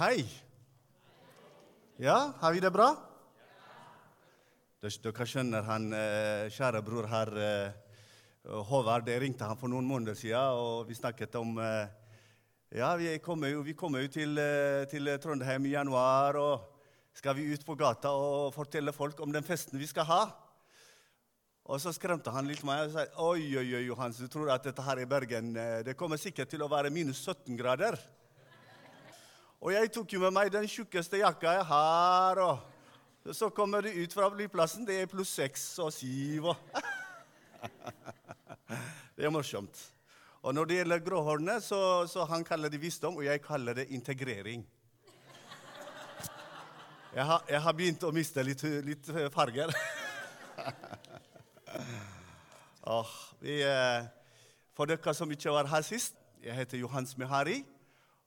Hei. Ja, har vi det bra? Dere skjønner han eh, kjære bror her, eh, Håvard. Jeg ringte han for noen måneder siden, og vi snakket om eh, Ja, vi kommer jo, vi kommer jo til, til, Trondheim i januar, og skal vi ut på gata og fortelle folk om den festen vi skal ha. Og så skremte han litt meg og sa oi, oi, oi, Johans, du tror at dette her i Bergen det kommer sikkert til å være minus 17 grader. Og jeg tok jo med meg den tjukkeste jakka jeg har. og Så kommer de ut fra flyplassen, det er pluss seks og syv. Det er morsomt. Og når det gjelder gråhårene, så, så han kaller det visdom, og jeg kaller det integrering. Jeg har, jeg har begynt å miste litt, litt farger. oh, vi, eh, for dere som ikke var her sist, jeg heter Johans Mehari.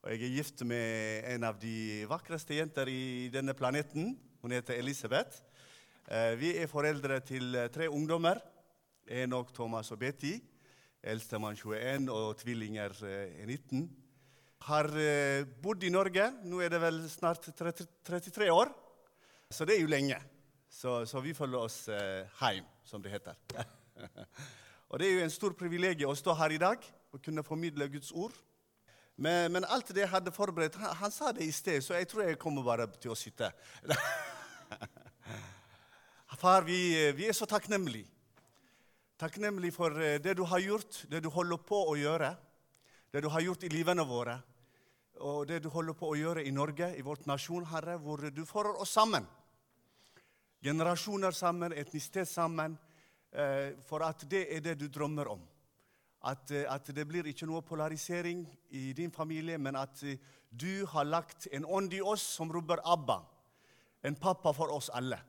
Og jeg er gift med en av de vakreste jenter i denne planeten. Hun heter Elisabeth. Eh, vi er foreldre til eh, tre ungdommer. Enok, Thomas og Betty. Eldstemann 21 og tvillinger 19. Eh, Har bodd i Norge. Nå er det vel snart 33 år. Så det er jo lenge. Så, så vi følger oss hjem, som det heter. og det er jo en stor privilegium å stå her i dag og kunne formidle Guds ord. Men, men, alt det jeg hadde forberedt han, han, sa det i sted, så jeg tror jeg kommer bare til å sitte. Far, vi, vi er så takknemlige. Takknemlige for eh, det du har gjort, det du holder på å gjøre. Det du har gjort i livene våre, og det du holder på å gjøre i Norge, i vårt nasjon, Herre, hvor du får oss sammen. Generasjoner sammen, etnisitet sammen, eh, for at det er det du drømmer om. At, eh, at, det blir ikke noe polarisering i din familie, men at eh, du har lagt en ånd i oss som roper Abba. En pappa for oss alle.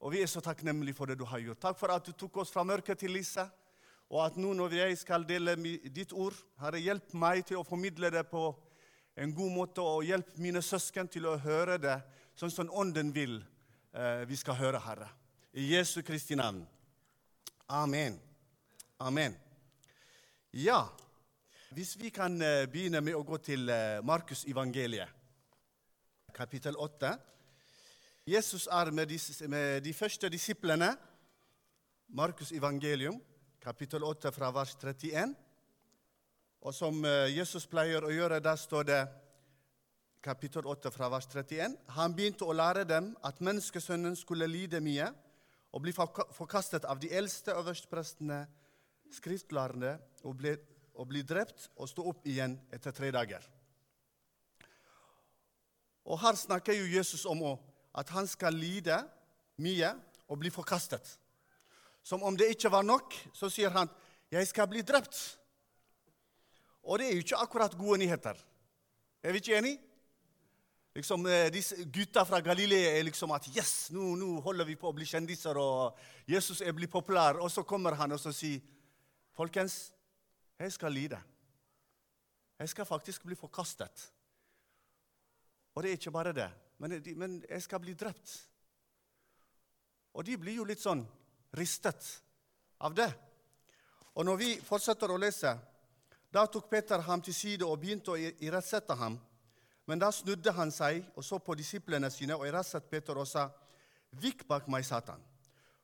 Og vi er så takknemlige for det du har gjort. Takk for at du tok oss fra mørket til lyset. Og at nå når jeg skal dele ditt ord, Herre, hjelp meg til å formidle det på en god måte, og hjelp mine søsken til å høre det sånn som Ånden vil eh, vi skal høre, Herre. I Jesu Kristi navn. Amen. Amen. Ja, hvis vi kan eh, begynne med å gå til eh, Markus evangeliet, kapittel 8. Jesus er med de, med de første disiplene. Markus evangelium, kapittel 8, fra vers 31. Og som eh, Jesus pleier å gjøre, der står det kapittel 8 fra vers 31. Han begynte å lære dem at menneskesønnen skulle lide mye og bli forkastet av de eldste øversteprestene skriftlærerne og bli, og ble drept og stå opp igjen etter tre dager. Og Her snakker jo Jesus om at han skal lide mye og bli forkastet. Som om det ikke var nok, så sier han 'Jeg skal bli drept'. Og det er jo ikke akkurat gode nyheter. Er vi ikke enige? Liksom, eh, disse Gutta fra Galilea er liksom at yes, nå, nå holder vi på å bli kjendiser, og Jesus er blitt populær. Og så kommer han og så sier Folkens, jeg skal lide. Jeg skal faktisk bli forkastet. Og det er ikke bare det, men, jeg skal bli drept. Og de blir jo litt sånn ristet av det. Og når vi fortsetter å lese, da tok Peter ham til side og begynte å irettsette ham. Men da snudde han seg og så på disiplene sine og irettsatte Peter og sa, 'Vik bak meg, Satan,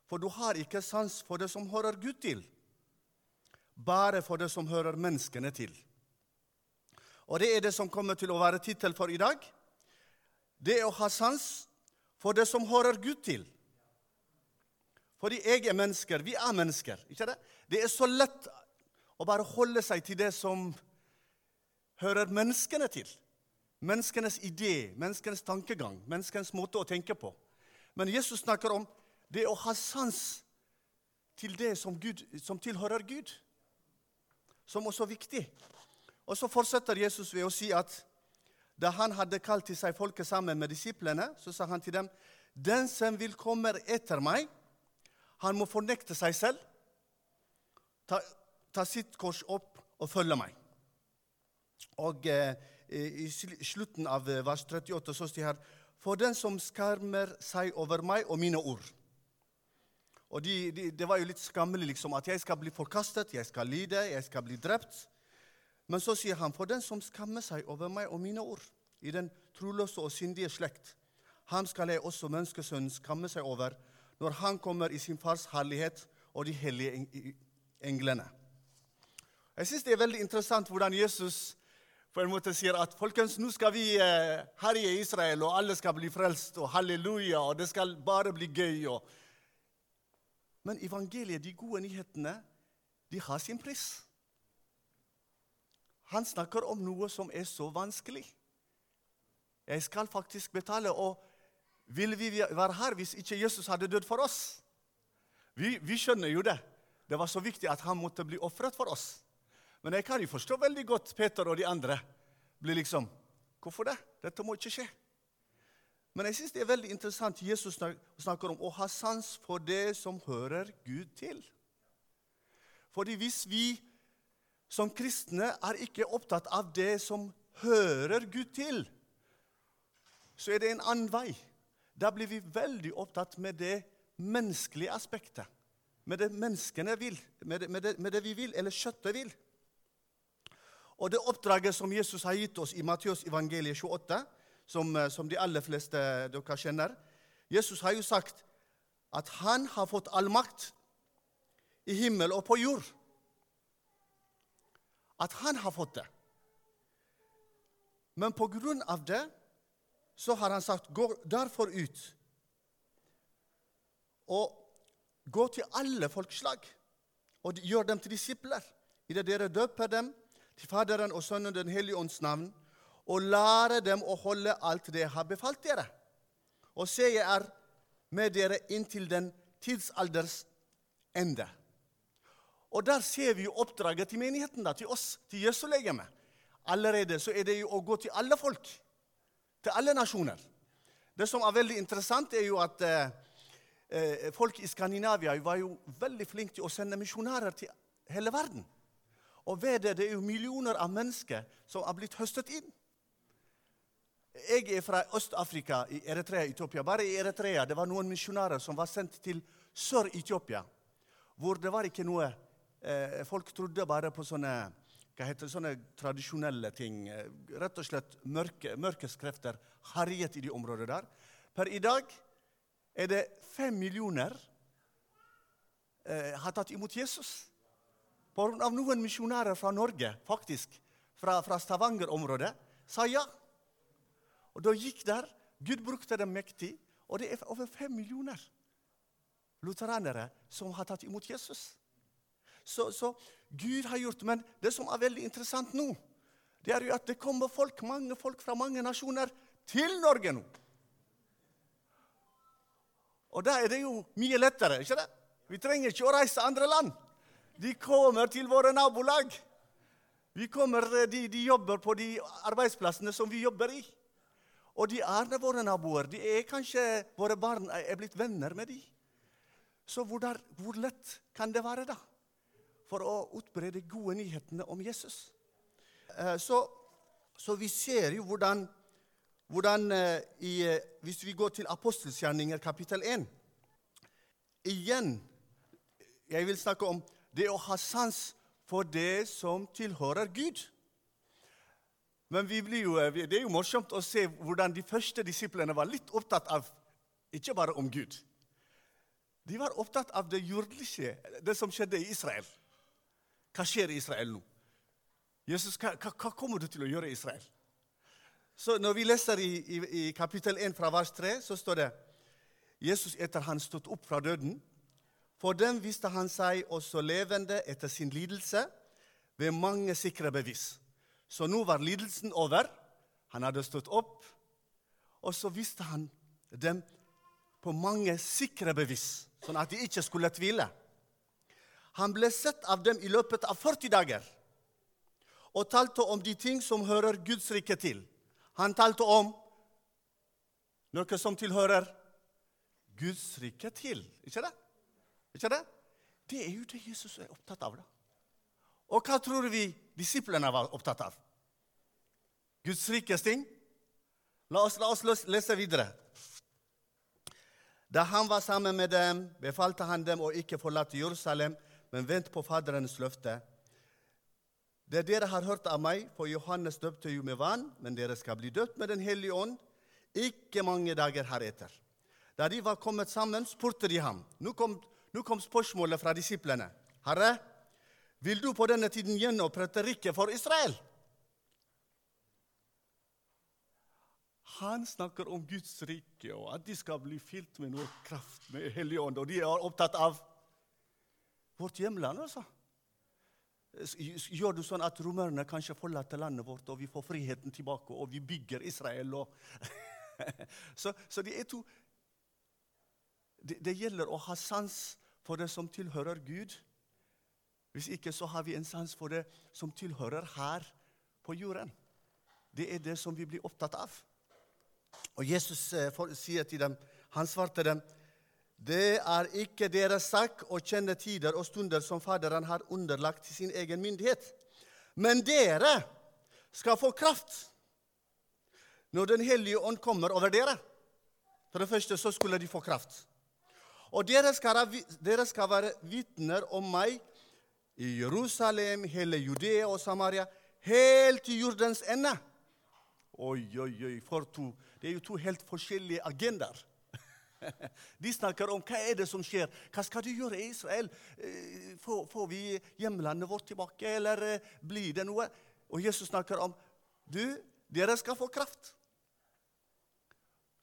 for du har ikke sans for det som hører Gud til.' Bare for det som hører menneskene til. Og det er det som kommer til å være tittel for i dag. Det er å ha sans for det som hører Gud til. Fordi jeg er mennesker. Vi er mennesker. ikke Det Det er så lett å bare holde seg til det som hører menneskene til. Menneskenes idé, menneskenes tankegang, menneskenes måte å tenke på. Men Jesus snakker om det å ha sans til det som, Gud, som tilhører Gud som også er viktig. Og så fortsetter Jesus ved å si at da han hadde kalt til seg folket sammen med disiplene, så sa han til dem den som vil komme etter meg, han må fornekte seg selv, ta, ta sitt kors opp og følge meg. Og eh, I slutten av vers 38 så står det her For den som skarmer seg over meg og mine ord og de, de, Det var jo litt skammelig liksom, at jeg skal bli forkastet, jeg skal lide, jeg skal bli drept. Men så sier han, for den som skammer seg over meg og mine ord, i den troløse og syndige slekt. Ham skal jeg også menneskesønnen skamme seg over når han kommer i sin fars herlighet og de hellige englene. Jeg syns det er veldig interessant hvordan Jesus på en måte sier at folkens, nå skal vi eh, herje Israel, og alle skal bli frelst, og halleluja, og det skal bare bli gøy. Og... Men evangeliet, de gode nyhetene, de har sin pris. Han snakker om noe som er så vanskelig. Jeg skal faktisk betale. Og ville vi være her hvis ikke Jesus hadde dødd for oss? Vi, vi skjønner jo det. Det var så viktig at han måtte bli ofret for oss. Men jeg kan jo forstå veldig godt Peter og de andre blir liksom Hvorfor det? Dette må ikke skje. Men jeg syns det er veldig interessant Jesus snakker om å ha sans for det som hører Gud til. Fordi hvis vi som kristne er ikke opptatt av det som hører Gud til, så er det en annen vei. Da blir vi veldig opptatt med det menneskelige aspektet. Med det menneskene vil, med det, med det, med det vi vil, eller kjøttet vil. Og det oppdraget som Jesus har gitt oss i Matteus evangeliet 28, som, eh, som de aller fleste dere kjenner Jesus har jo sagt at han har fått all makt i himmel og på jord. At han har fått det. Men på grunn av det så har han sagt gå derfor ut og gå til alle folkeslag og gjør dem til disipler. Idet dere døper dem til Faderen og Sønnen Den hellige ånds navn, og lære dem å holde alt det jeg har befalt dere. Og se, jeg er med dere inntil den tidsalders ende. Og der ser vi jo oppdraget til menigheten, da, til oss, til Jesu legeme. Allerede så er det jo å gå til alle folk, til alle nasjoner. Det som er veldig interessant, er jo at eh, eh folk i Skandinavia var jo veldig flinke til å sende misjonærer til hele verden. Og ved det, det er jo millioner av mennesker som har blitt høstet inn. Jeg er fra Øst-Afrika, i Eritrea, Etiopia. Bare i Eritrea det var noen misjonærer som var sendt til Sør-Etiopia, hvor det var ikke noe eh, Folk trodde bare på sånne hva heter sånne tradisjonelle ting. Rett og slett mørke, mørkeskrefter harjet i de områdene der. Per i dag er det fem millioner eh, har tatt imot Jesus. Av noen misjonærer fra Norge, faktisk, fra, fra Stavanger-området, sa ja. Og da gikk der. Gud brukte dem mektig. Og det er over fem millioner lutheranere som har tatt imot Jesus. Så, så, Gud har gjort Men det som er veldig interessant nå, det er jo at det kommer folk, mange folk fra mange nasjoner til Norge nå. Og da er det jo mye lettere. ikke det? Vi trenger ikke å reise til andre land. De kommer til våre nabolag. Vi kommer, eh, de, de, jobber på de arbeidsplassene som vi jobber i. Og de er våre naboer. De er kanskje, Våre barn er blitt venner med dem. Så hvor, der, hvor lett kan det være da, for å utbre de gode nyhetene om Jesus? Eh, så, så vi ser jo hvordan, hvordan eh, i, Hvis vi går til apostelskjerninger kapittel 1 Igjen Jeg vil snakke om det å ha sans for det som tilhører Gud. Men jo, eh, det er jo morsomt å se hvordan de første disiplene var litt opptatt av ikke bare om Gud. De var opptatt av det jordelige, det som skjedde i Israel. Hva skjer i Israel nå? Jesus, hva, hva kommer du til å gjøre i Israel? Så Når vi leser i, i, i kapittel 1 fra vers 3, så står det Jesus etter han stått opp fra døden, for dem viste han seg også levende etter sin lidelse ved mange sikre bevis. Så nå var lidelsen over. Han hadde stått opp, og så viste han dem på mange sikre bevis, sånn at de ikke skulle tvile. Han ble sett av dem i løpet av 40 dager og talte om de ting som hører Guds rike til. Han talte om noe som tilhører Guds rike til. Ikke det? Ikke det? Det er jo det Jesus er opptatt av. da. Og hva tror vi disiplene var opptatt av? Guds rikes ting? La oss, la oss lese videre. Da han var sammen med dem, befalte han dem å ikke forlate Jerusalem, men vente på Faderens løfte. Det dere har hørt av meg, for Johannes døpte jo med vann, men dere skal bli døpt med Den hellige ånd ikke mange dager heretter. Da de var kommet sammen, spurte de ham. Nå kom, nå kom spørsmålet fra disiplene. Herre, vil du på denne tiden gjenopprette riket for Israel? Han snakker om Guds rike og at de skal bli fylt med noe kraft med Hellig ånd. Og de er opptatt av vårt hjemland, altså. Gjør du sånn at romerne kanskje forlater landet vårt, og vi får friheten tilbake, og vi bygger Israel og så, så det er to det, det, gjelder å ha sans for det som tilhører Gud. Hvis ikke så har vi en sans for det som tilhører her på jorden. Det er det som vi blir opptatt av. Og Jesus eh, sier til dem, han svarte dem, det er ikke deres sak å kjenne tider og stunder som Faderen har underlagt til sin egen myndighet. Men dere skal få kraft når Den hellige ånd kommer over dere. For det første så skulle de få kraft. Og dere skal, dere skal være vitner om meg i Jerusalem, hele Judea og Samaria, helt til jordens ende. Oi, oi, oi, for to. Det er jo to helt forskjellige agendaer. De snakker om hva er det som skjer. Hva skal du gjøre i Israel? Eh, får, får vi hjemlandet vårt tilbake, eller eh, blir det noe? Og Jesus snakker om du, dere skal få kraft.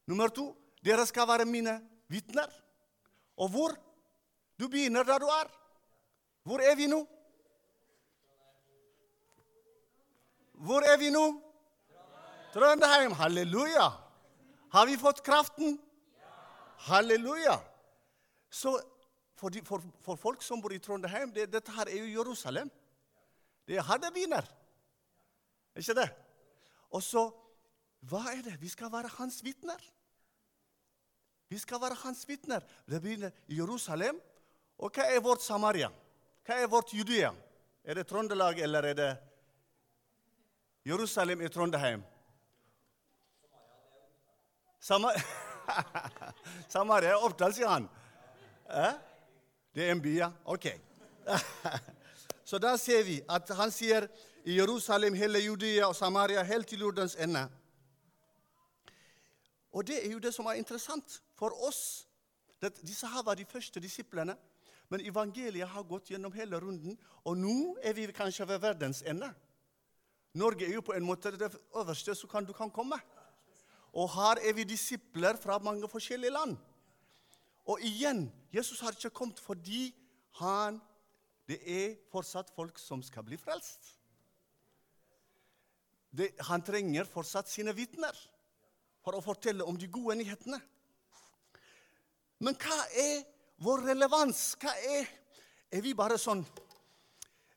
Nummer to dere skal være mine vitner. Og hvor? Du begynner der du er. Hvor er vi nå? Hvor er vi nå? Trondheim. Halleluja. Har vi fått kraften? Halleluja! Så for, de, for, for, folk som bor i Trondheim det, Dette her er jo Jerusalem. Det er her det begynner. Ikke det? Og så Hva er det? Vi skal være hans vitner. Vi skal være hans vitner. Det begynner i Jerusalem. Og hva er vårt Samaria? Hva er vårt Judea? Er det Trøndelag, eller er det Jerusalem i Trondheim? Samaria Samaria er Oppdal, sier han. Eh? Det er en by, ja? Ok. Så da ser vi at han sier i Jerusalem, hele Judea og Samaria, helt til jordens ende. Og det er jo det som er interessant for oss. Disse her var de første disiplene. Men evangeliet har gått gjennom hele runden, og nå er vi kanskje ved verdens ende. Norge er jo på en måte det øverste så kan du kan komme. Og her er vi disipler fra mange forskjellige land. Og igjen Jesus har ikke kommet fordi han Det er fortsatt folk som skal bli frelst. Det, han trenger fortsatt sine vitner for å fortelle om de gode nyhetene. Men hva er vår relevans? Hva er Er vi bare sånn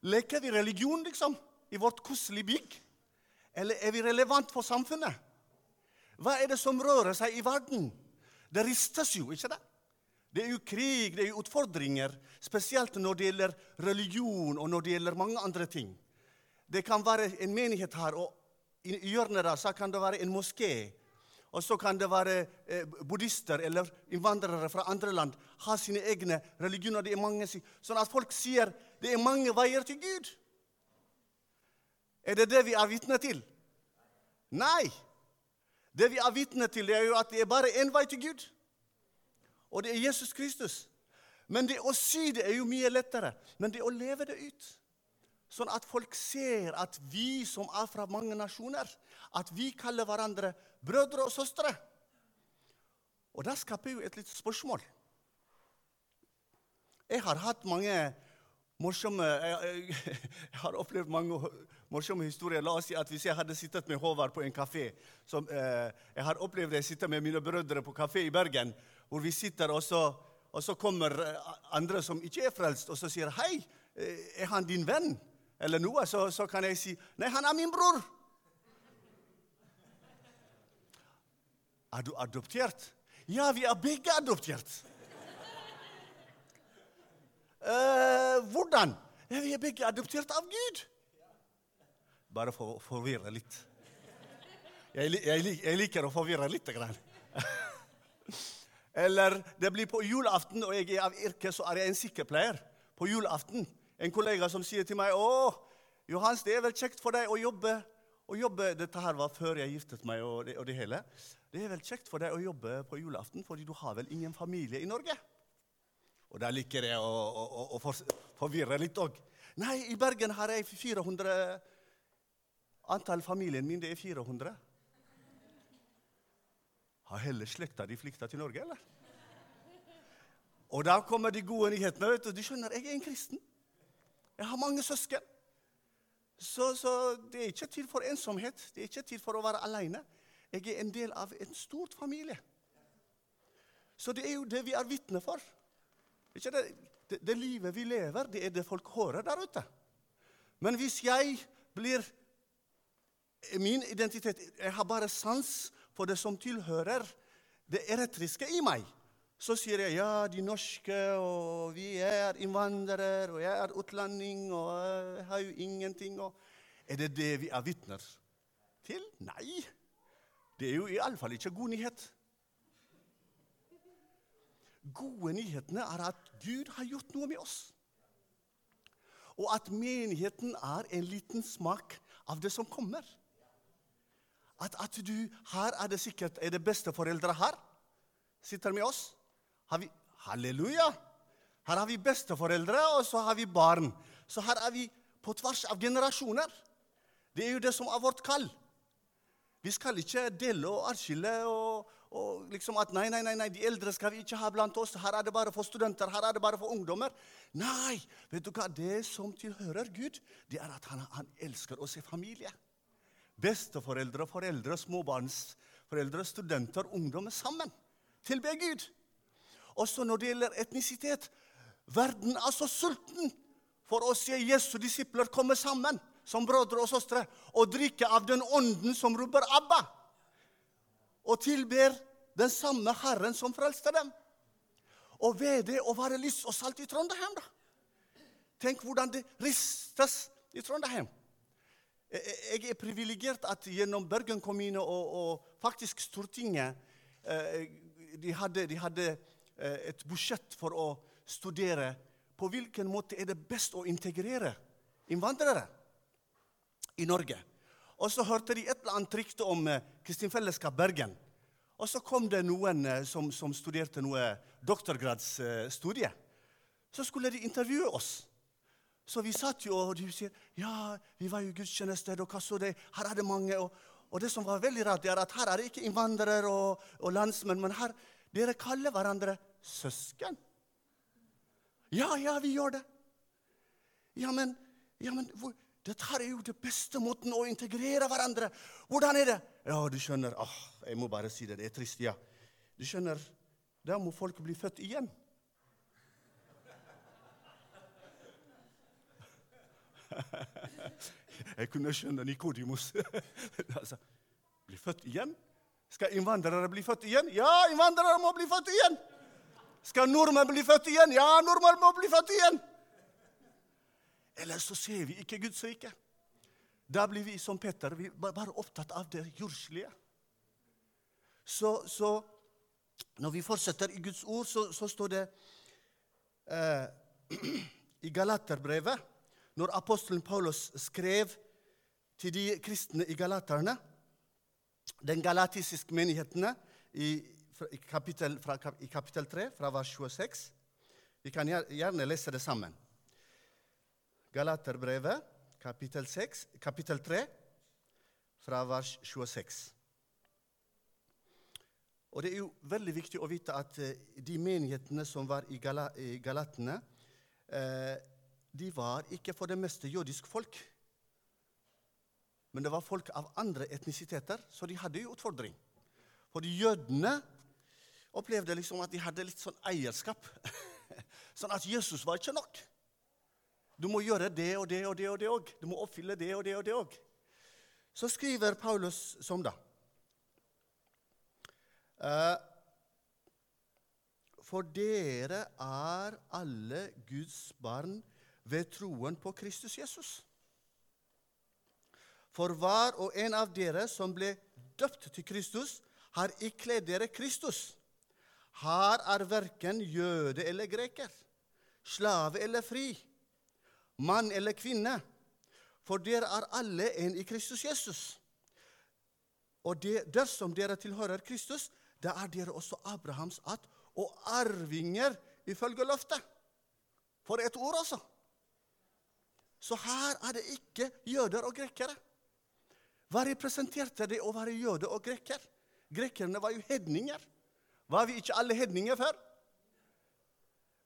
Leker vi religion, liksom, i vårt koselige bygg? Eller er vi relevant for samfunnet? Hva er det som rører seg i verden? Det ristes jo, ikke det? Det er jo krig, det er jo utfordringer, spesielt når det gjelder religion og når det gjelder mange andre ting. Det kan være en menighet her, og i hjørnet der så kan det være en moské. Og så kan det være eh, buddhister eller innvandrere fra andre land ha sine egne religioner. Det er mange, sånn at folk sier det er mange veier til Gud. Er det det vi er vitne til? Nei. Det vi er vitne til, er jo at det er bare én vei til Gud. Og det er Jesus Kristus. Men det å si det er jo mye lettere. Men det å leve det ut, sånn at folk ser at vi som er fra mange nasjoner, at vi kaller hverandre brødre og søstre Og det skaper jo et lite spørsmål. Jeg har hatt mange morsomme jeg, jeg, har opplevd mange morsomme historier. La oss si at Hvis jeg hadde sittet med Håvard på en kafé som, eh, Jeg har opplevd å sitte med mine brødre på kafé i Bergen, hvor vi sitter, og så, og så kommer eh, andre som ikke er frelst, og så sier 'Hei, eh, er han din venn?' Eller noe. Så, så kan jeg si 'Nei, han er min bror'. Er du adoptert? Ja, vi er begge adoptert. Uh, hvordan? Ja, vi er begge adoptert av Gud. Bare for å forvirre litt. Jeg, jeg, jeg, liker å forvirre litt. Eller det blir på julaften, og jeg er av yrke så er jeg en sykepleier. På julaften. En kollega som sier til meg 'Å, Johans, det er vel kjekt for deg å jobbe, å jobbe Dette her var før jeg giftet meg og det, og det hele. Det er vel kjekt for deg å jobbe på julaften, fordi du har vel ingen familie i Norge? Og da liker jeg å, å, å forvirre litt òg. Nei, i Bergen har jeg 400 Antall familien min det er 400. Har hele slekta di flykta til Norge, eller? Og da kommer de gode nyhetene. vet Du Du skjønner, jeg er en kristen. Jeg har mange søsken. Så, så, det er ikke tid for ensomhet. Det er ikke tid for å være alene. Jeg er en del av en stort familie. Så det er jo det vi er vitne for. Det, det, det, livet vi lever, det er det folk hører der ute. Men hvis jeg blir Min identitet Jeg har bare sans for det som tilhører det eretriske i meg så sier jeg ja, de norske, og vi er innvandrere, og jeg er utlending, og jeg har jo ingenting. Og er det det vi er vitner til? Nei. Det er jo iallfall ikke god nyhet. Gode nyhetene er at Gud har gjort noe med oss. Og at menigheten er en liten smak av det som kommer. At, at du, Her er det sikkert er det besteforeldre her. Sitter med oss. Vi, halleluja! Her har vi besteforeldre, og så har vi barn. Så her er vi på tvers av generasjoner. Det er jo det som er vårt kall. Vi skal ikke dele og adskille og, og liksom at nei, nei, nei, nei, de eldre skal vi ikke ha blant oss. Her er det bare for studenter, her er det bare for ungdommer. Nei! vet du hva? Det som tilhører Gud, det er at han, han elsker oss i familie. Besteforeldre, foreldre, småbarnsforeldre, studenter, ungdommer sammen. Tilbe Gud. Også når det gjelder etnisitet. Verden er så sulten for å se Jesu disipler komme sammen som brødre og søstre og drikke av den ånden som roper 'Abba', og tilber den samme Herren som frelste dem. Og ved det å være lys og salt i Trondheim, da. Tenk hvordan det ristes i Trondheim. Jeg er privilegert at gjennom Bergen kommune og, og faktisk Stortinget eh, de hadde, de hadde Eh, et budsjett for å studere på hvilken måte er det best å integrere innvandrere i Norge. Og så hørte de et eller annet rykte om eh, Kristin Fellesskap Bergen. Og så kom det noen eh, som, som studerte noe doktorgradsstudie. Så skulle de intervjue oss. Så vi satt jo, og de sier ja, vi var jo gudstjeneste, og hva så det? Her er det mange. Og, og, det som var veldig rart, er at her er det ikke innvandrere og, og landsmenn, men her dere kaller hverandre søsken. Ja, ja, vi gjør det. Ja, men, ja, men hvor, dette er jo den beste måten å integrere hverandre Hvordan er det? Ja, du skjønner ah, Jeg må bare si det. Det er trist, ja. Du skjønner, da må folk bli født igjen. Jeg kunne skjønne Nikodimus. altså, bli født igjen? Skal innvandrere bli født igjen? Ja, innvandrere må bli født igjen! Skal nordmenn bli født igjen? Ja, nordmenn må bli født igjen! Eller så ser vi ikke Guds rike. Da blir vi som Petter, vi er bare opptatt av det jordslige. Så, så, når vi fortsetter i Guds ord, så, så står det eh, i Galaterbrevet Når apostelen Paulus skrev til de kristne i Galaterne, den galatiske menighetene i i kapittel, fra, i kapittel 3, fra vers 26. Vi kan gjerne lese det sammen. Galaterbrevet, kapittel, 6, kapittel 3, fra vers 26. Og Det er jo veldig viktig å vite at eh, de menighetene som var i, Gala, i Galatene, eh, de var ikke for det meste jødisk folk. Men det var folk av andre etnisiteter, så de hadde jo utfordring. For jødene opplevde liksom at de hadde litt sånn eierskap. sånn at Jesus var ikke nok. Du må gjøre det og det og det og det òg. Du må oppfylle det og det og det òg. Så skriver Paulus som da. Eh, for dere er alle Guds barn ved troen på Kristus Jesus. For hver og en av dere som ble døpt til Kristus, har ikledd dere Kristus. Her er verken jøde eller greker, slave eller fri, mann eller kvinne. For dere er alle en i Kristus Jesus. Og det, dersom dere tilhører Kristus, da er dere også Abrahams att og arvinger ifølge løftet. For et ord, altså! Så her er det ikke jøder og grekere. Hva representerte det å være jøde og greker? Grekerne var jo hedninger. Var vi ikke alle hedninger før?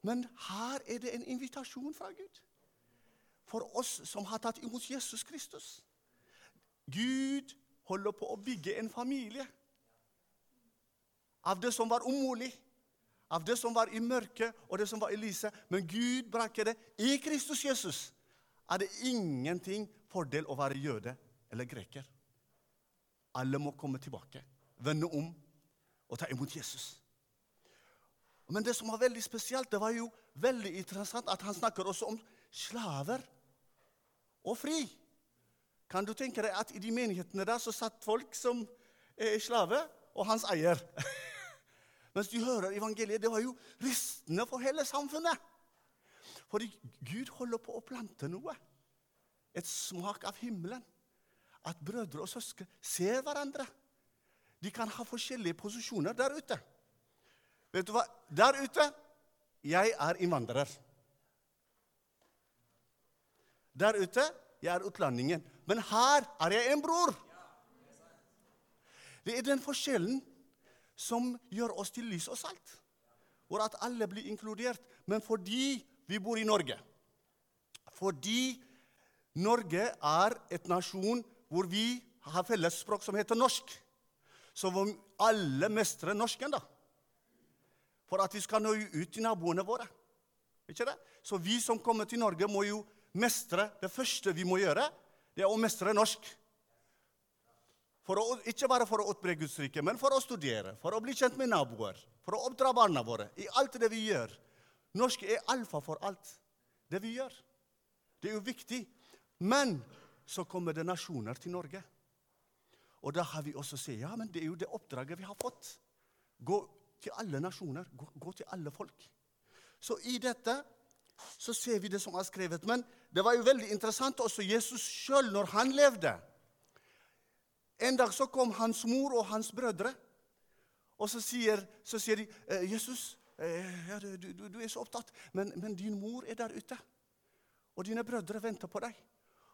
Men her er det en invitasjon fra Gud for oss som har tatt imot Jesus Kristus. Gud holder på å bygge en familie av det som var umulig, av det som var i mørket og det som var i lyset. Men Gud brakte det. I Kristus Jesus er det ingenting fordel å være jøde eller greker. Alle må komme tilbake, vende om og ta imot Jesus. Men det som var veldig spesielt, det var jo veldig interessant at han snakker også om slaver og fri. Kan du tenke deg at i de menighetene der så satt folk som er slave, og hans eier? Mens du hører evangeliet, det var jo rystende for hele samfunnet. Fordi Gud holder på å plante noe. Et smak av himmelen. At brødre og søsken ser hverandre. De kan ha forskjellige posisjoner der ute. Vet du hva? Der ute jeg er innvandrer. Der ute jeg er utlendingen. Men her er jeg en bror. Det er den forskjellen som gjør oss til lys og salt. Hvor at alle blir inkludert. Men fordi vi bor i Norge, fordi Norge er et nasjon hvor vi har fellesspråk som heter norsk, så hvor alle mestrer norsken, da. For at vi skal nå ut til naboene våre. Ikke det? Så vi som kommer til Norge, må jo mestre Det første vi må gjøre, det er å mestre norsk. Å, ikke bare for å utbre Guds rike, men for å studere, for å bli kjent med naboer, for å oppdra barna våre i alt det vi gjør. Norsk er alfa for alt det vi gjør. Det er jo viktig. Men så kommer det nasjoner til Norge. Og da har vi også sett ja, men det er jo det oppdraget vi har fått. Gå til alle nasjoner, gå, gå til alle folk. Så i dette så ser vi det som er skrevet. Men det var jo veldig interessant også Jesus sjøl, når han levde. En dag så kom hans mor og hans brødre, og så sier, så sier de eh, 'Jesus, eh, ja, du, du, du, er så opptatt, men, men, din mor er der ute.' 'Og dine brødre venter på deg.'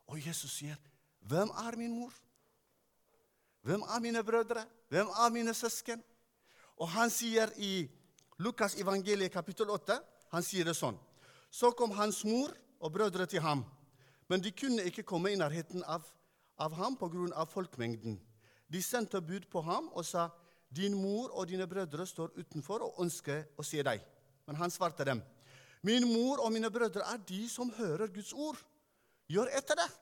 Og Jesus sier, 'Hvem er min mor?' 'Hvem er mine brødre? Hvem er mine søsken?' Og han sier i Lukas evangeliet kapittel 8 han sier det sånn. Så kom hans mor og brødre til ham, men de kunne ikke komme i nærheten av av ham pga. folkemengden. De sendte bud på ham og sa, 'Din mor og dine brødre står utenfor og ønsker å se deg.' Men han svarte dem, 'Min mor og mine brødre er de som hører Guds ord. Gjør etter det.'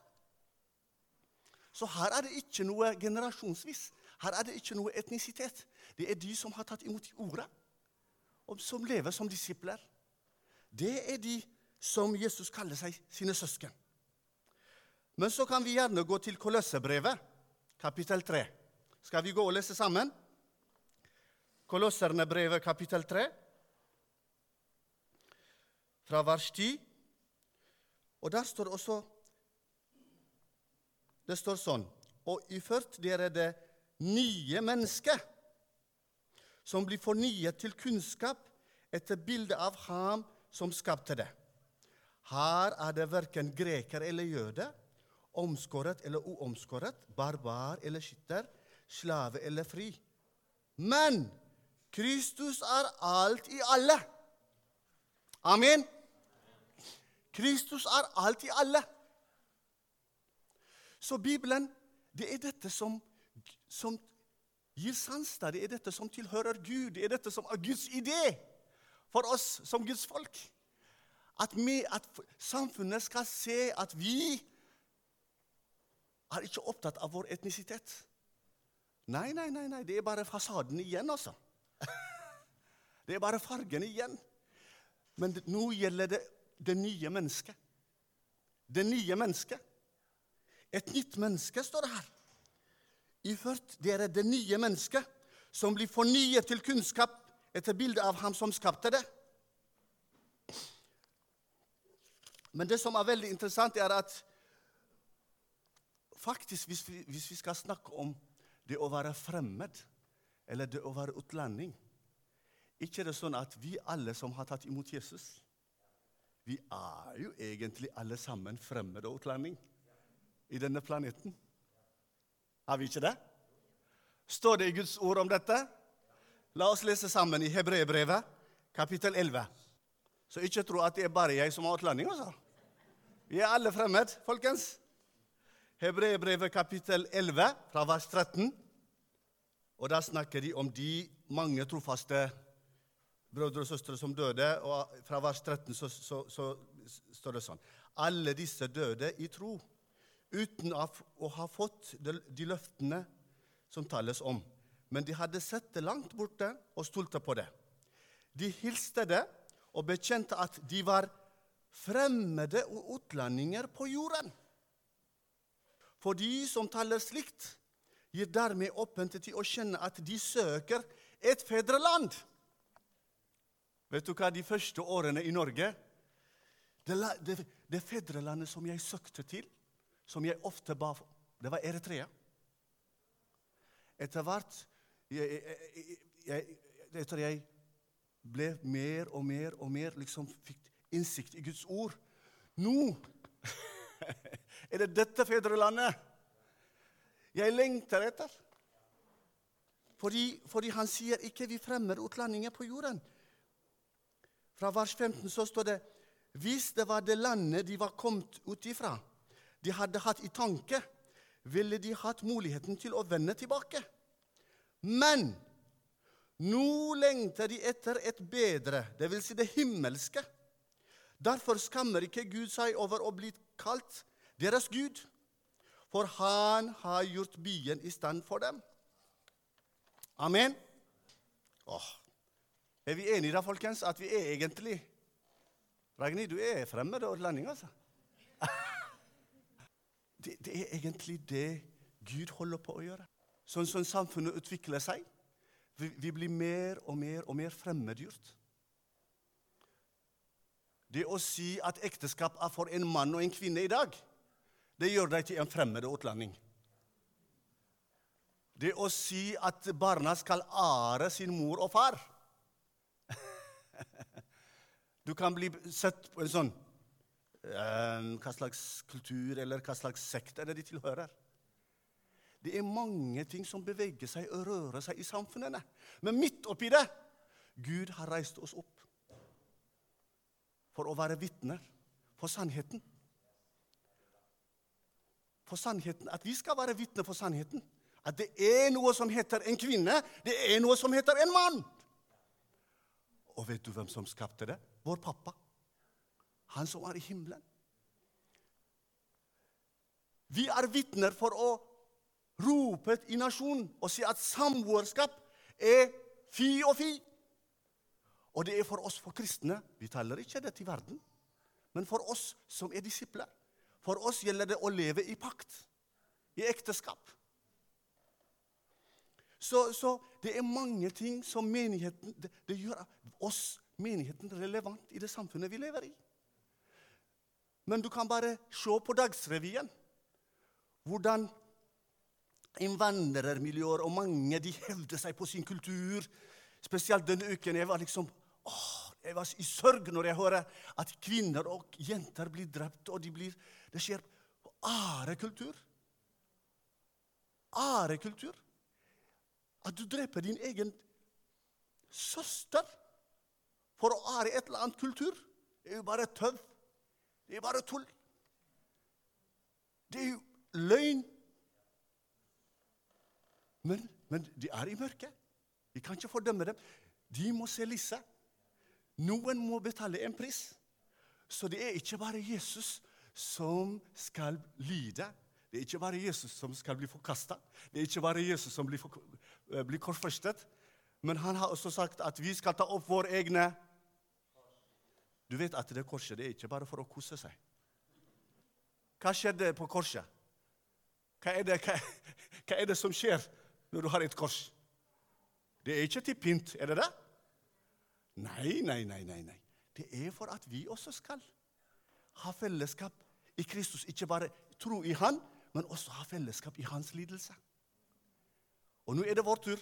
Så her er det ikke noe generasjonsvis. Her er det ikke noe etnisitet. Det er de som har tatt imot ordet, og som lever som disipler. Det er de som Jesus kaller seg sine søsken. Men så kan vi gjerne gå til Kolossebrevet, kapittel 3. Skal vi gå og lese sammen? Kolossernebrevet, kapittel 3, fra vers 10. Og der står også Det står sånn Og iført dere det nye mennesket, som blir fornyet til kunnskap etter bildet av Ham som skapte det. Her er det verken greker eller jøde, omskåret eller uomskåret, barbar eller skytter, slave eller fri. Men Kristus er alt i alle. Amen. Kristus er alt i alle. Så Bibelen, det er dette som, som gir sans. Det er dette som tilhører Gud. Det er dette som er Guds idé for oss som Guds folk. At, vi, at samfunnet skal se at vi er ikke opptatt av vår etnisitet. Nei, nei, nei, nei, det er bare fasaden igjen, altså. Det er bare fargen igjen. Men nå gjelder det det nye mennesket. Det nye mennesket. Et nytt menneske, står det her. Iført dere det nye mennesket, som blir fornyet til kunnskap etter bildet av ham som skapte det. Men det som er veldig interessant, er at faktisk, hvis vi, hvis vi skal snakke om det å være fremmed, eller det å være utlending Ikke det sånn at vi alle som har tatt imot Jesus, vi er jo egentlig alle sammen fremmede og utlending i denne planeten. Er vi ikke det? Står det i Guds ord om dette? La oss lese sammen i Hebreerbrevet, kapittel 11. Så ikke tro at det er bare jeg som er utlending. altså. Vi er alle fremmed, folkens. Hebreerbrevet, kapittel 11, fra vers 13. Og Da snakker de om de mange trofaste brødre og søstre som døde. og Fra vers 13 så, så, så står det sånn Alle disse døde i tro, uten å ha fått de løftene som tales om. Men de hadde sett det langt borte og stolte på det. De hilste det og bekjente at de var fremmede og utlendinger på jorden. For de som taler slikt, gir dermed åpent til å kjenne at de søker et fedreland. Vet du hva de første årene i Norge Det, det, det fedrelandet som jeg søkte til, som jeg ofte ba for, det var Eritrea. Etter hvert jeg, jeg, jeg, Etter jeg ble mer og mer og mer liksom fikk innsikt i Guds ord Nå er det dette fedrelandet jeg lengter etter. Fordi, fordi han sier ikke vi fremmer utlendinger på jorden. Fra vers 15 så står det hvis det var det landet de var kommet ut ifra, de hadde hatt i tanke, ville de hatt muligheten til å vende tilbake. Men nå lengter de etter et bedre, dvs. Si det himmelske. Derfor skammer ikke Gud seg over å bli kalt deres Gud for han har gjort byen i stand for dem. Amen. Åh. Er vi enige da, folkens, at vi er egentlig Ragnhild, du er fremmed og utlending, altså. Det, det, er egentlig det Gud holder på å gjøre. Sånn som samfunnet utvikler seg. Vi, vi blir mer og mer og mer fremmedgjort. Det å si at ekteskap er for en mann og en kvinne i dag, det gjør deg til en fremmed utlending. Det å si at barna skal ære sin mor og far Du kan bli sett på en sånn eh, Hva slags kultur eller hva slags sekt er det de tilhører? Det er mange ting som beveger seg og rører seg i samfunnene. Men midt oppi det Gud har reist oss opp for å være vitner for sannheten for sannheten. At vi skal være vitner for sannheten. At det er noe som heter en kvinne, det er noe som heter en mann. Og vet du hvem som skapte det? Vår pappa. Han som er i himmelen. Vi er vitner for å rope i nasjonen og sier at samboerskap er fi og fi. Og det er for oss for kristne. Vi taler ikke det til verden, men for oss som er disipler. For oss gjelder det å leve i pakt, i ekteskap. Så, så det er mange ting som menigheten det, det, gjør oss, menigheten, relevant i det samfunnet vi lever i. Men du kan bare se på Dagsrevyen hvordan innvandrermiljøer og mange de hevder seg på sin kultur. Spesielt denne uken. Jeg var liksom åh, jeg var i sørg når jeg hører at kvinner og jenter blir drept. og de blir, Det skjer på ærekultur. Ærekultur. At du dreper din egen søster for å ære et eller annet kultur, det er jo bare tøv. Det er bare tull. Det er jo løgn. Men, men de er i mørket. Vi kan ikke fordømme dem. De må se Lisse. Noen må betale en pris. Så det er ikke bare Jesus som skal lide. Det er ikke bare Jesus som skal bli forkasta. Det er ikke bare Jesus som blir, for, eh, blir korsfestet. Men han har også sagt at vi skal ta opp våre egne Du vet at det korset det er ikke bare for å kose seg. Hva skjedde på korset? Hva er, det, hva, hva er det som skjer når du har et kors? Det er ikke til pynt, er det det? Nei, nei, nei, nei, nei. Det er for at vi også skal ha fellesskap i Kristus. Ikke bare tro i Han, men også ha fellesskap i hans lidelse. Og nå er det vår tur.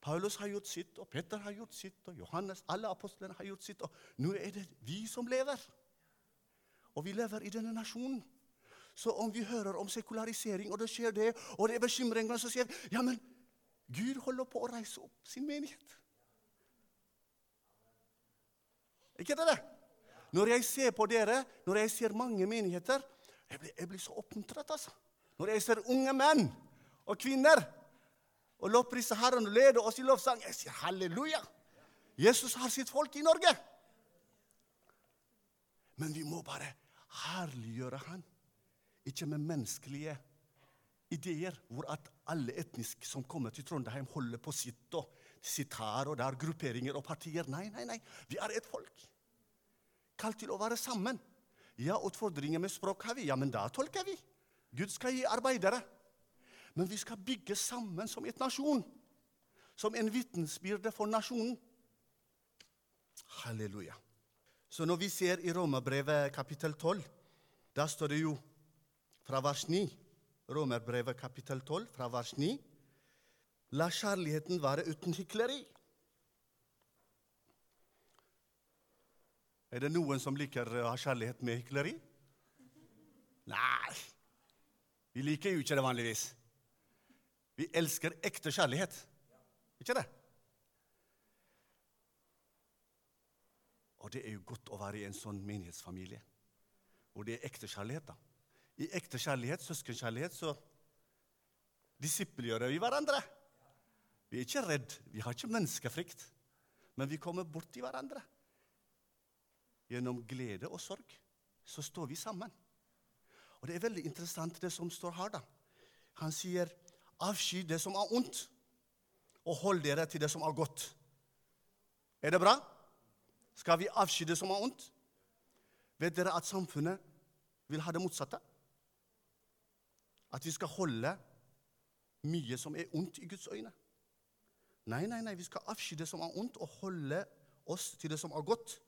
Paulus har gjort sitt, og Petter har gjort sitt, og Johannes, alle apostlene har gjort sitt. Og nå er det vi som lever. Og vi lever i denne nasjonen. Så om vi hører om sekularisering, og det skjer det, og det er bekymringer, så sier vi ja, men Gud holder på å reise opp sin menighet. Ikke det? det? Når jeg ser på dere, når jeg ser mange menigheter, jeg blir, jeg blir så oppmuntret. altså. Når jeg ser unge menn og kvinner og lovpriser Herren og leder oss i lovsang, jeg sier halleluja. Jesus har sitt folk i Norge. Men vi må bare herliggjøre Han, ikke med menneskelige ideer hvor at alle etniske som kommer til Trondheim, holder på sitt og sitt her og der, grupperinger og partier. Nei, nei, nei. Vi er et folk. Kalt til å være sammen. Ja, utfordringer med språk har vi. Ja, men da tolker vi. Gud skal gi arbeidere. Men vi skal bygge sammen som et nasjon. Som en vitensbyrde for nasjonen. Halleluja. Så når vi ser i Romerbrevet kapittel 12, da står det jo fra vers 9 Romerbrevet kapittel 12, fra vers 9 La kjærligheten være uten hykleri. Er det noen som liker å ha kjærlighet med hykleri? Nei, vi liker jo ikke det vanligvis. Vi elsker ekte kjærlighet. Ikke det? Og det er jo godt å være i en sånn menighetsfamilie hvor det er ekte kjærlighet. da. I ekte kjærlighet, søskenkjærlighet, så disippelgjør vi hverandre. Vi er ikke redd, vi har ikke menneskefrykt, men vi kommer borti hverandre. Gjennom glede og sorg så står vi sammen. Og det er veldig interessant det som står her. da. Han sier, 'Avsky det som er ondt, og hold dere til det som er godt'. Er det bra? Skal vi avsky det som er ondt? Vet dere at samfunnet vil ha det motsatte? At vi skal holde mye som er ondt i Guds øyne? Nei, nei, nei, vi skal avsky det som er ondt, og holde oss til det som er godt.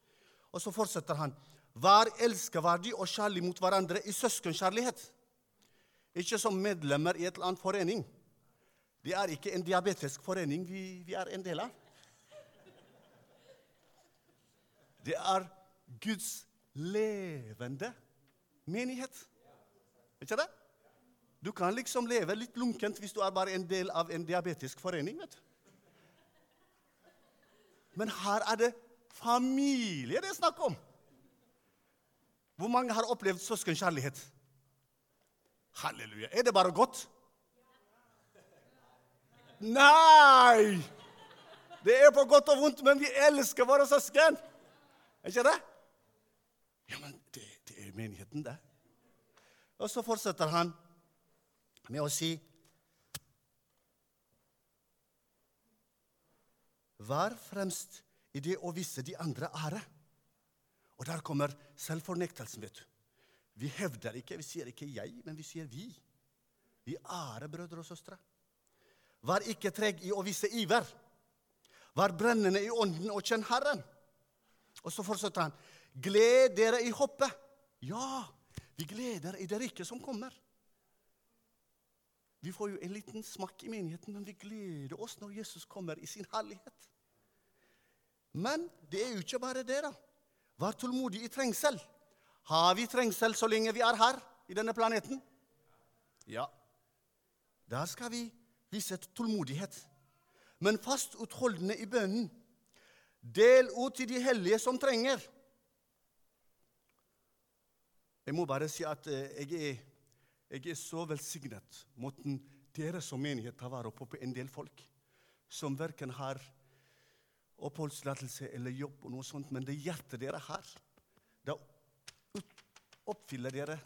Og så fortsetter han. Vær elskeverdig og kjærlig mot hverandre i søskenkjærlighet. Ikke som medlemmer i et eller annet forening. Det er ikke en diabetisk forening vi, vi er en del av. Det er Guds levende menighet. Ikke det? Du kan liksom leve litt lunkent hvis du er bare en del av en diabetisk forening. vet du. Men her er det familie det er snakk om. Hvor mange har opplevd søskenkjærlighet? Halleluja. Er det bare godt? Nei! Det er på godt og vondt, men vi elsker våre søsken. Er ikke det? Ja, men det, det er menigheten, det. Og så fortsetter han med å si Vær fremst i det å vise de andre ære. Og der kommer selvfornektelsen, vet du. Vi hevder ikke, vi sier ikke 'jeg', men vi sier 'vi'. Vi ærer brødre og søstre. Vær ikke treg i å vise iver. Vær brennende i ånden og kjenn Herren. Og så fortsetter han. Gled dere i hoppet. Ja, vi gleder i det rike som kommer. Vi får jo en liten smakk i menigheten, men vi gleder oss når Jesus kommer i sin herlighet. Men det er jo ikke bare det, da. Vær tålmodig i trengsel. Har vi trengsel så lenge vi er her i denne planeten? Ja. Der skal vi vise tålmodighet. Men fast utholdende i bønnen. Del ut til de hellige som trenger. Jeg må bare si at eh, jeg er, jeg er så velsignet måten dere som menighet tar vare på på en del folk som verken har oppholdstillatelse eller jobb, og noe sånt, men det hjertet dere har, da oppfyller dere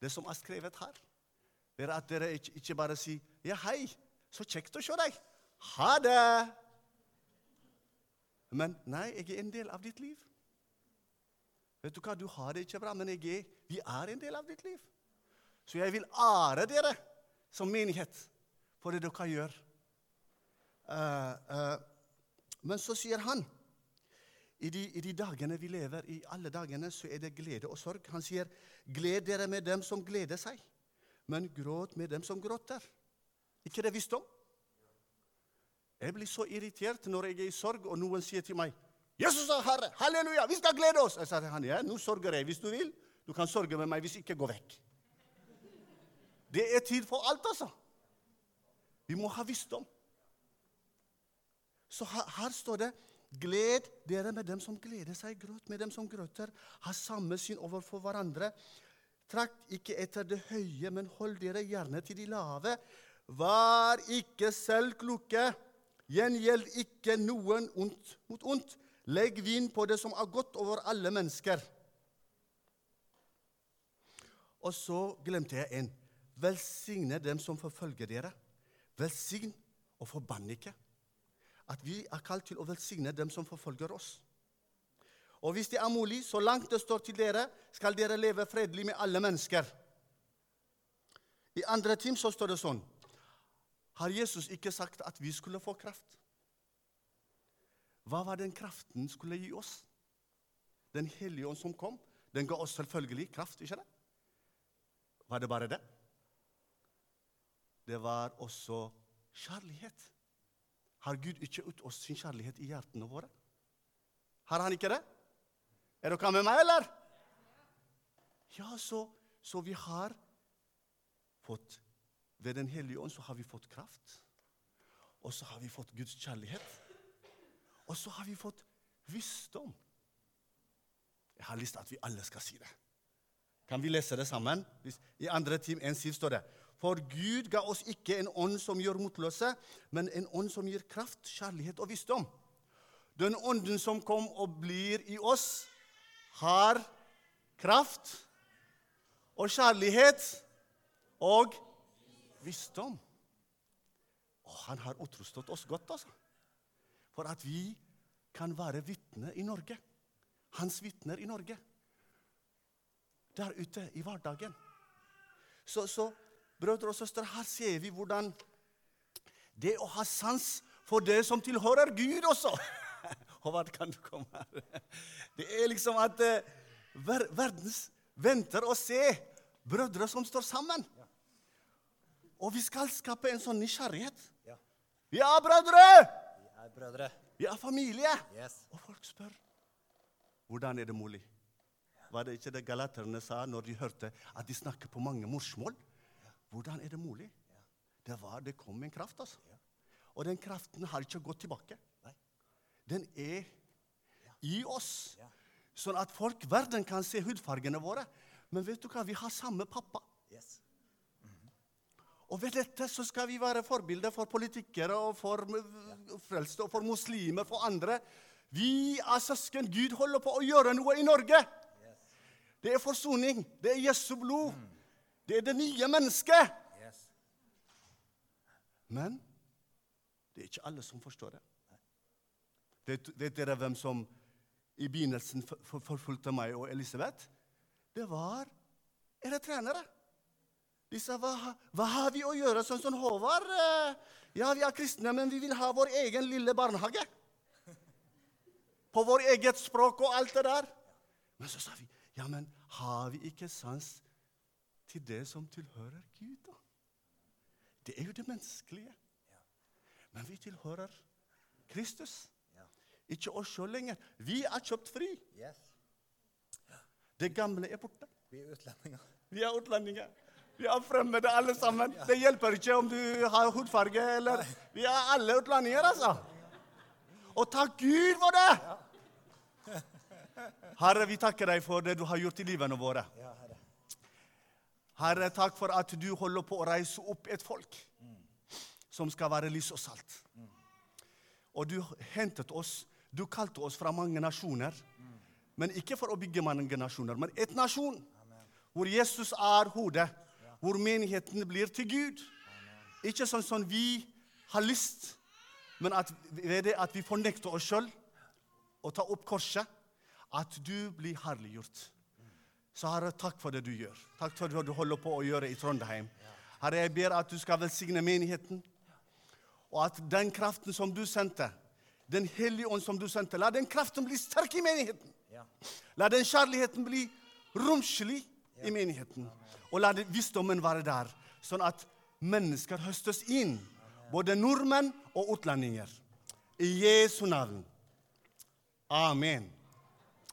det som er skrevet her. Det er at dere ikke, ikke bare sier 'Ja, hei, så kjekt å se deg'. Ha det! Men nei, jeg er en del av ditt liv. Vet du hva, Du har det ikke bra, men jeg er, vi er en del av ditt liv. Så jeg vil ære dere som menighet for det dere gjør. Uh, uh, men så sier han i de, i de, dagene vi lever, i alle dagene, så er det glede og sorg. Han sier, 'Gled dere med dem som gleder seg. men gråt med dem som gråter. Ikke det visdom? Jeg blir så irritert når jeg er i sorg, og noen sier til meg 'Jesus er Herre! Halleluja! Vi skal glede oss!' Jeg sa til han, ja, 'Nå sørger jeg hvis du vil. Du kan sørge med meg hvis ikke gå vekk.' Det er tid for alt, altså. Vi må ha visdom. Så her, her står det Gled dere med dem som gleder seg, gråt med dem som gråter. Ha samme syn overfor hverandre. Trakk ikke etter det høye, men hold dere gjerne til de lave. Vær ikke selv kloke. Gjengjeld ikke noen ondt mot ondt. Legg vind på det som er godt over alle mennesker. Og så glemte jeg en. Velsigne dem som forfølger dere. Velsign og forbann ikke at vi er kalt til å velsigne dem som forfølger oss. Og hvis det er mulig, så langt det står til dere, skal dere leve fredelig med alle mennesker. I andre tim så står det sånn Har Jesus ikke sagt at vi skulle få kraft? Hva var den kraften skulle gi oss? Den hellige ånd som kom, den ga oss selvfølgelig kraft, ikke det? Var det bare det? Det var også kjærlighet. Har Gud ikke ut oss sin kjærlighet i hjertene våre? Har han ikke det? Er dere med meg, eller? Ja, så, så vi har fått Ved Den hellige ånd så har vi fått kraft. Og så har vi fått Guds kjærlighet. Og så har vi fått visdom. Jeg har lyst til at vi alle skal si det. Kan vi lese det sammen? I andre time 1 står det for Gud ga oss ikke en ånd som gjør motløse, men en ånd som gir kraft, kjærlighet og visdom. Den ånden som kom og blir i oss, har kraft og kjærlighet og visdom. Og han har utrustet oss godt, altså. For at vi kan være vitner i Norge. Hans vitner i Norge. Der ute i hverdagen. Så, så Brødre og søstre, her ser vi hvordan det å ha sans for det som tilhører Gud også Håvard, kan du komme her? Det er liksom at uh, ver verdens venter å se brødre som står sammen. Og vi skal skape en sånn nysgjerrighet. Ja. Vi er brødre! Vi er brødre. Vi er familie. Yes. Og folk spør hvordan er det mulig. Var det ikke det galaterne sa når de hørte at de snakker på mange morsmål? Hvordan er det mulig? Det var, det kom en kraft, altså. Og den kraften har ikke gått tilbake. Den er i oss. Sånn at folk, verden kan se hudfargene våre. Men vet du hva? Vi har samme pappa. Og ved dette så skal vi være forbilder for politikere og for frelste og for muslimer, for andre. Vi er søsken. Gud holder på å gjøre noe i Norge. Det er forsoning. Det er Jesu blod. Mm. Det er det nye mennesket. Yes. Men det er ikke alle som forstår det. Vet, vet dere hvem som i begynnelsen forfulgte meg og Elisabeth? Det var eritreanere. De sa hva, hva, har vi å gjøre sånn som Håvard? Eh, ja, vi er kristne, men vi vil ha vår egen lille barnehage. På vår eget språk og alt det der. Men så sa vi ja, men har vi ikke sans til det som tilhører Gud. da. Det er jo det menneskelige. Men vi tilhører Kristus. Ikke oss sjøl lenger. Vi er kjøpt fri. Det gamle er borte. Vi er utlendinger. Vi er utlendinger. Vi er fremmede alle sammen. Det hjelper ikke om du har hudfarge eller Vi er alle utlendinger, altså. Og takk Gud for det! Herre, vi takker deg for det du har gjort i livene våre. Herre, takk for at du holder på å reise opp et folk som skal være lys og salt. Og du hentet oss, du kalte oss fra mange nasjoner. Men ikke for å bygge mange nasjoner, men et nasjon hvor Jesus er hodet. Hvor menigheten blir til Gud. Ikke sånn som vi har lyst, men at, ved det at vi fornekter oss sjøl og tar opp korset, at du blir herliggjort. Så Herre, takk for det du gjør. Takk for det du holder på å gjøre i Trondheim. Herre, jeg ber at du skal velsigne menigheten, og at den kraften som du sendte, den hellige ånd som du sendte, la den kraften bli sterk i menigheten. La den kjærligheten bli romslig i menigheten. Og la visdommen være der. sånn at mennesker høstes inn. Både nordmenn og utlendinger. I Jesu navn. Amen.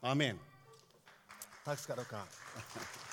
Amen. Takk skal dere ha.